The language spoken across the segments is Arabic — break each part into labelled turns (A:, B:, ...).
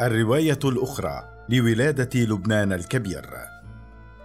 A: الرواية الأخرى لولادة لبنان الكبير.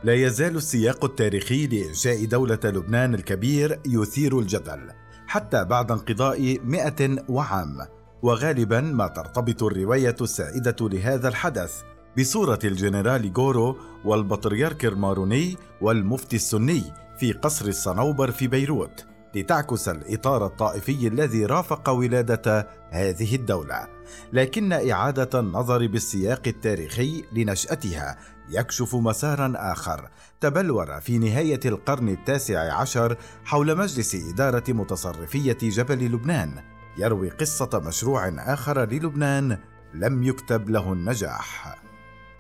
A: لا يزال السياق التاريخي لإنشاء دولة لبنان الكبير يثير الجدل حتى بعد انقضاء مئة وعام وغالبا ما ترتبط الرواية السائدة لهذا الحدث بصورة الجنرال غورو والبطريرك الماروني والمفتي السني في قصر الصنوبر في بيروت. لتعكس الإطار الطائفي الذي رافق ولادة هذه الدولة لكن إعادة النظر بالسياق التاريخي لنشأتها يكشف مسارا آخر تبلور في نهاية القرن التاسع عشر حول مجلس إدارة متصرفية جبل لبنان يروي قصة مشروع آخر للبنان لم يكتب له النجاح.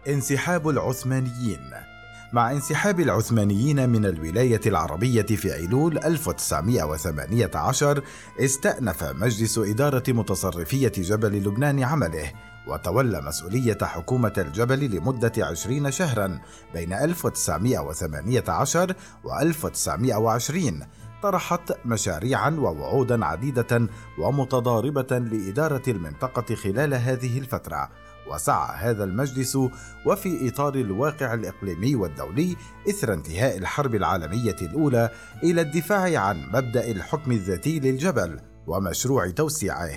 A: انسحاب العثمانيين مع انسحاب العثمانيين من الولاية العربية في أيلول 1918 استأنف مجلس إدارة متصرفية جبل لبنان عمله وتولى مسؤولية حكومة الجبل لمدة عشرين شهرا بين 1918 و 1920 طرحت مشاريعا ووعودا عديدة ومتضاربة لإدارة المنطقة خلال هذه الفترة. وسعى هذا المجلس وفي إطار الواقع الإقليمي والدولي إثر انتهاء الحرب العالمية الأولى إلى الدفاع عن مبدأ الحكم الذاتي للجبل ومشروع توسيعه.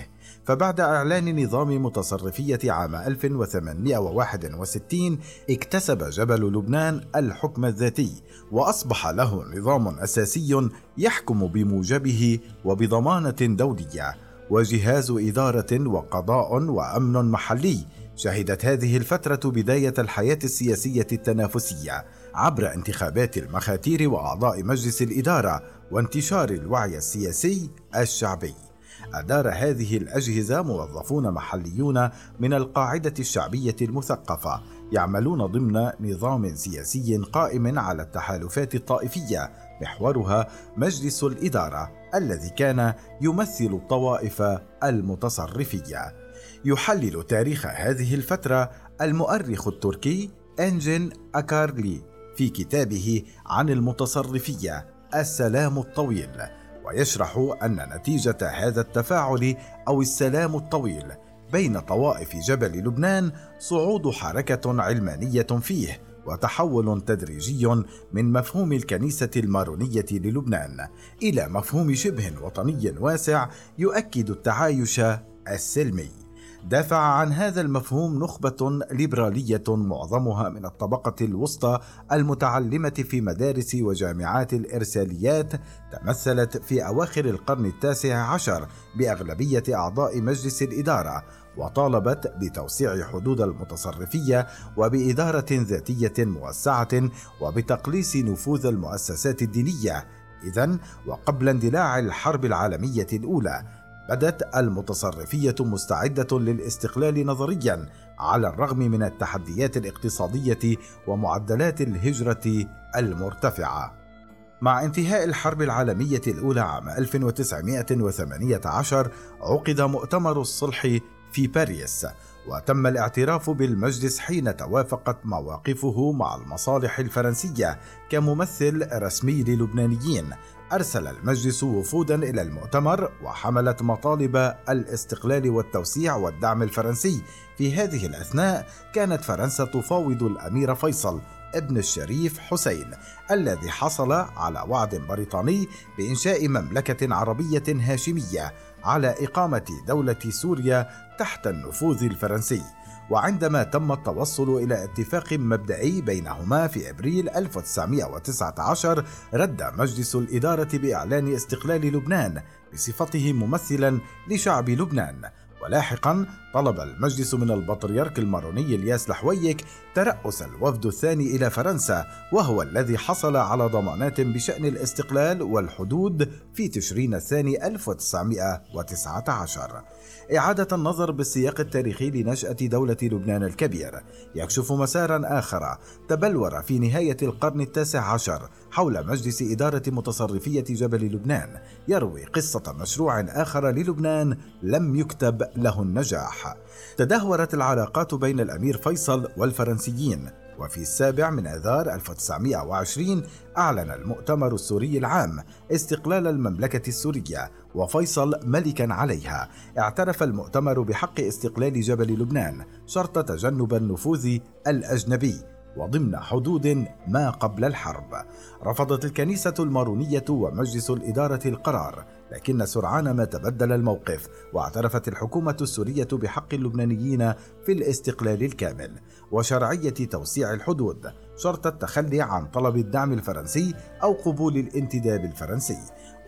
A: فبعد إعلان نظام متصرفية عام 1861 اكتسب جبل لبنان الحكم الذاتي وأصبح له نظام أساسي يحكم بموجبه وبضمانة دولية وجهاز إدارة وقضاء وأمن محلي شهدت هذه الفترة بداية الحياة السياسية التنافسية عبر انتخابات المخاتير وأعضاء مجلس الإدارة وانتشار الوعي السياسي الشعبي. أدار هذه الأجهزة موظفون محليون من القاعدة الشعبية المثقفة يعملون ضمن نظام سياسي قائم على التحالفات الطائفية محورها مجلس الإدارة الذي كان يمثل الطوائف المتصرفية يحلل تاريخ هذه الفترة المؤرخ التركي أنجن أكارلي في كتابه عن المتصرفية السلام الطويل. ويشرح أن نتيجة هذا التفاعل أو السلام الطويل بين طوائف جبل لبنان صعود حركة علمانية فيه وتحول تدريجي من مفهوم الكنيسة المارونية للبنان إلى مفهوم شبه وطني واسع يؤكد التعايش السلمي. دافع عن هذا المفهوم نخبة ليبرالية معظمها من الطبقة الوسطى المتعلمة في مدارس وجامعات الإرساليات تمثلت في أواخر القرن التاسع عشر بأغلبية أعضاء مجلس الإدارة وطالبت بتوسيع حدود المتصرفية وبإدارة ذاتية موسعة وبتقليص نفوذ المؤسسات الدينية. إذا وقبل اندلاع الحرب العالمية الأولى بدت المتصرفية مستعدة للاستقلال نظريا على الرغم من التحديات الاقتصادية ومعدلات الهجرة المرتفعة. مع انتهاء الحرب العالمية الأولى عام 1918 عقد مؤتمر الصلح في باريس وتم الاعتراف بالمجلس حين توافقت مواقفه مع المصالح الفرنسية كممثل رسمي للبنانيين أرسل المجلس وفودا إلى المؤتمر وحملت مطالب الاستقلال والتوسيع والدعم الفرنسي. في هذه الأثناء كانت فرنسا تفاوض الأمير فيصل ابن الشريف حسين الذي حصل على وعد بريطاني بإنشاء مملكة عربية هاشمية على إقامة دولة سوريا تحت النفوذ الفرنسي. وعندما تم التوصل إلى اتفاق مبدئي بينهما في أبريل 1919 رد مجلس الإدارة بإعلان استقلال لبنان بصفته ممثلا لشعب لبنان. ولاحقا طلب المجلس من البطريرك الماروني إلياس لحويك ترأس الوفد الثاني إلى فرنسا وهو الذي حصل على ضمانات بشأن الاستقلال والحدود في تشرين الثاني 1919 إعادة النظر بالسياق التاريخي لنشأة دولة لبنان الكبير. يكشف مسارا آخر تبلور في نهاية القرن التاسع عشر حول مجلس إدارة متصرفية جبل لبنان يروي قصة مشروع آخر للبنان لم يكتب له النجاح. تدهورت العلاقات بين الأمير فيصل والفرنسيين وفي السابع من آذار 1920 أعلن المؤتمر السوري العام استقلال المملكة السورية وفيصل ملكا عليها. اعترف المؤتمر بحق استقلال جبل لبنان شرط تجنب النفوذ الأجنبي. وضمن حدود ما قبل الحرب. رفضت الكنيسة المارونية ومجلس الإدارة القرار لكن سرعان ما تبدل الموقف واعترفت الحكومة السورية بحق اللبنانيين في الاستقلال الكامل. وشرعية توسيع الحدود شرط التخلي عن طلب الدعم الفرنسي أو قبول الانتداب الفرنسي.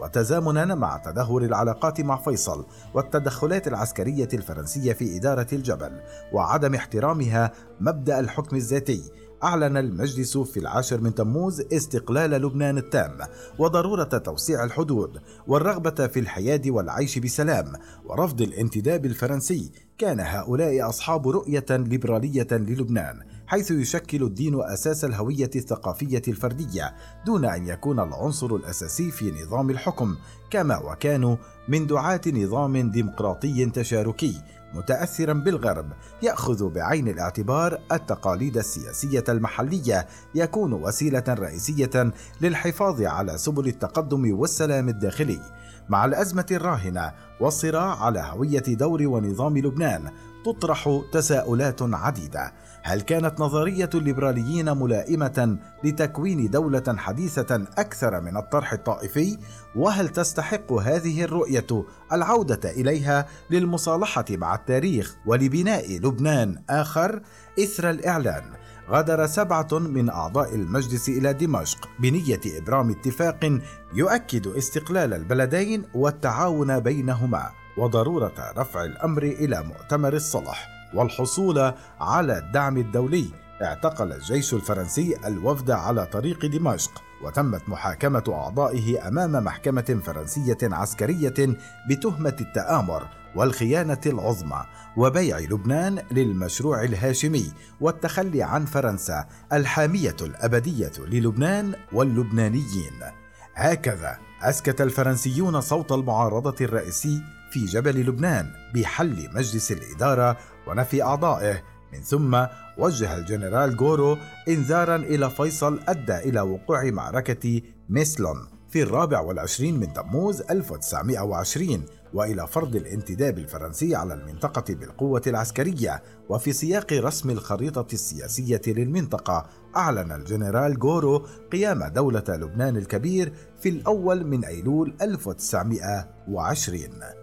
A: وتزامنا مع تدهور العلاقات مع فيصل والتدخلات العسكرية الفرنسية في إدارة الجبل وعدم احترامها مبدأ الحكم الذاتي أعلن المجلس في العاشر من تموز استقلال لبنان التام وضرورة توسيع الحدود والرغبة في الحياة والعيش بسلام ورفض الانتداب الفرنسي. كان هؤلاء أصحاب رؤية ليبرالية للبنان. حيث يشكل الدين أساس الهوية الثقافية الفردية دون أن يكون العنصر الأساسي في نظام الحكم كما وكانوا من دعاة نظام ديمقراطي تشاركي متاثرا بالغرب يأخذ بعين الاعتبار التقاليد السياسية المحلية يكون وسيلة رئيسية للحفاظ على سبل التقدم والسلام الداخلي. مع الأزمة الراهنة والصراع على هوية دور ونظام لبنان تطرح تساؤلات عديدة. هل كانت نظرية الليبراليين ملائمة لتكوين دولة حديثة أكثر من الطرح الطائفي؟ وهل تستحق هذه الرؤية العودة إليها للمصالحة مع التاريخ ولبناء لبنان آخر؟ إثر الإعلان. غادر سبعة من أعضاء المجلس إلى دمشق بنية إبرام اتفاق يؤكد استقلال البلدين والتعاون بينهما. وضرورة رفع الأمر إلى مؤتمر الصلح والحصول على الدعم الدولي. اعتقل الجيش الفرنسي الوفد على طريق دمشق وتمت محاكمة أعضائه أمام محكمة فرنسية عسكرية بتهمة التآمر والخيانة العظمى وبيع لبنان للمشروع الهاشمي والتخلي عن فرنسا الحامية الأبدية للبنان واللبنانيين. هكذا أسكت الفرنسيون صوت المعارضة الرئيسي في جبل لبنان بحل مجلس الإدارة ونفي أعضائه. من ثم وجه الجنرال جورو إنذارا إلى فيصل أدى إلى وقوع معركة ميسلون في الرابع والعشرين من تموز 1920 وإلى فرض الانتداب الفرنسي على المنطقة بالقوة العسكرية وفي سياق رسم الخريطة السياسية للمنطقة أعلن الجنرال جورو قيام دولة لبنان الكبير في الأول من أيلول 1920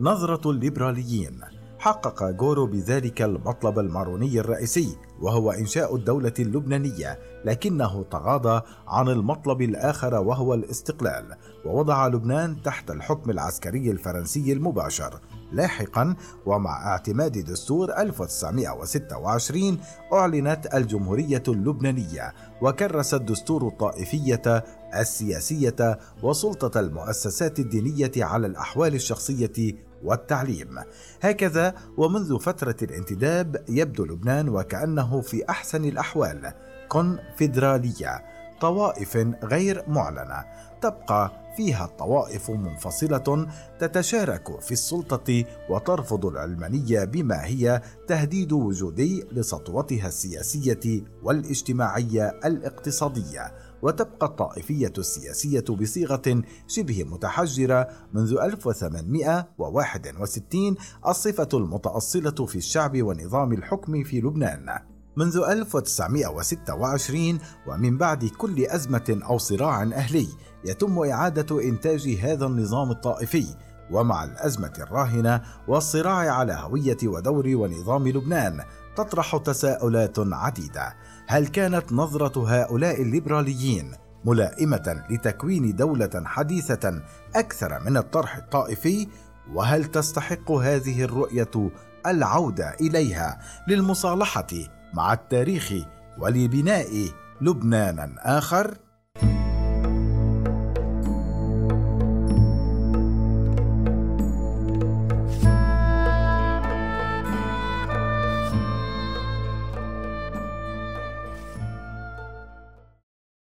A: نظرة الليبراليين. حقق جورو بذلك المطلب الماروني الرئيسي وهو إنشاء الدولة اللبنانية لكنه تغاضى عن المطلب الآخر وهو الاستقلال ووضع لبنان تحت الحكم العسكري الفرنسي المباشر لاحقا ومع اعتماد دستور 1926 أعلنت الجمهورية اللبنانية وكرس الدستور الطائفية السياسية وسلطة المؤسسات الدينية على الأحوال الشخصية والتعليم. هكذا ومنذ فترة الانتداب يبدو لبنان وكأنه في أحسن الأحوال. كونفدرالية طوائف غير معلنة. تبقى فيها الطوائف منفصلة تتشارك في السلطة وترفض العلمانية بما هي تهديد وجودي لسطوتها السياسية والاجتماعية الاقتصادية. وتبقى الطائفية السياسية بصيغة شبه متحجرة منذ 1861 الصفة المتأصلة في الشعب ونظام الحكم في لبنان. منذ 1926 ومن بعد كل أزمة أو صراع أهلي يتم إعادة إنتاج هذا النظام الطائفي ومع الأزمة الراهنة والصراع على هوية ودور ونظام لبنان تطرح تساؤلات عديدة هل كانت نظرة هؤلاء الليبراليين ملائمة لتكوين دولة حديثة أكثر من الطرح الطائفي؟ وهل تستحق هذه الرؤية العودة إليها للمصالحة مع التاريخ ولبناء لبنانا آخر؟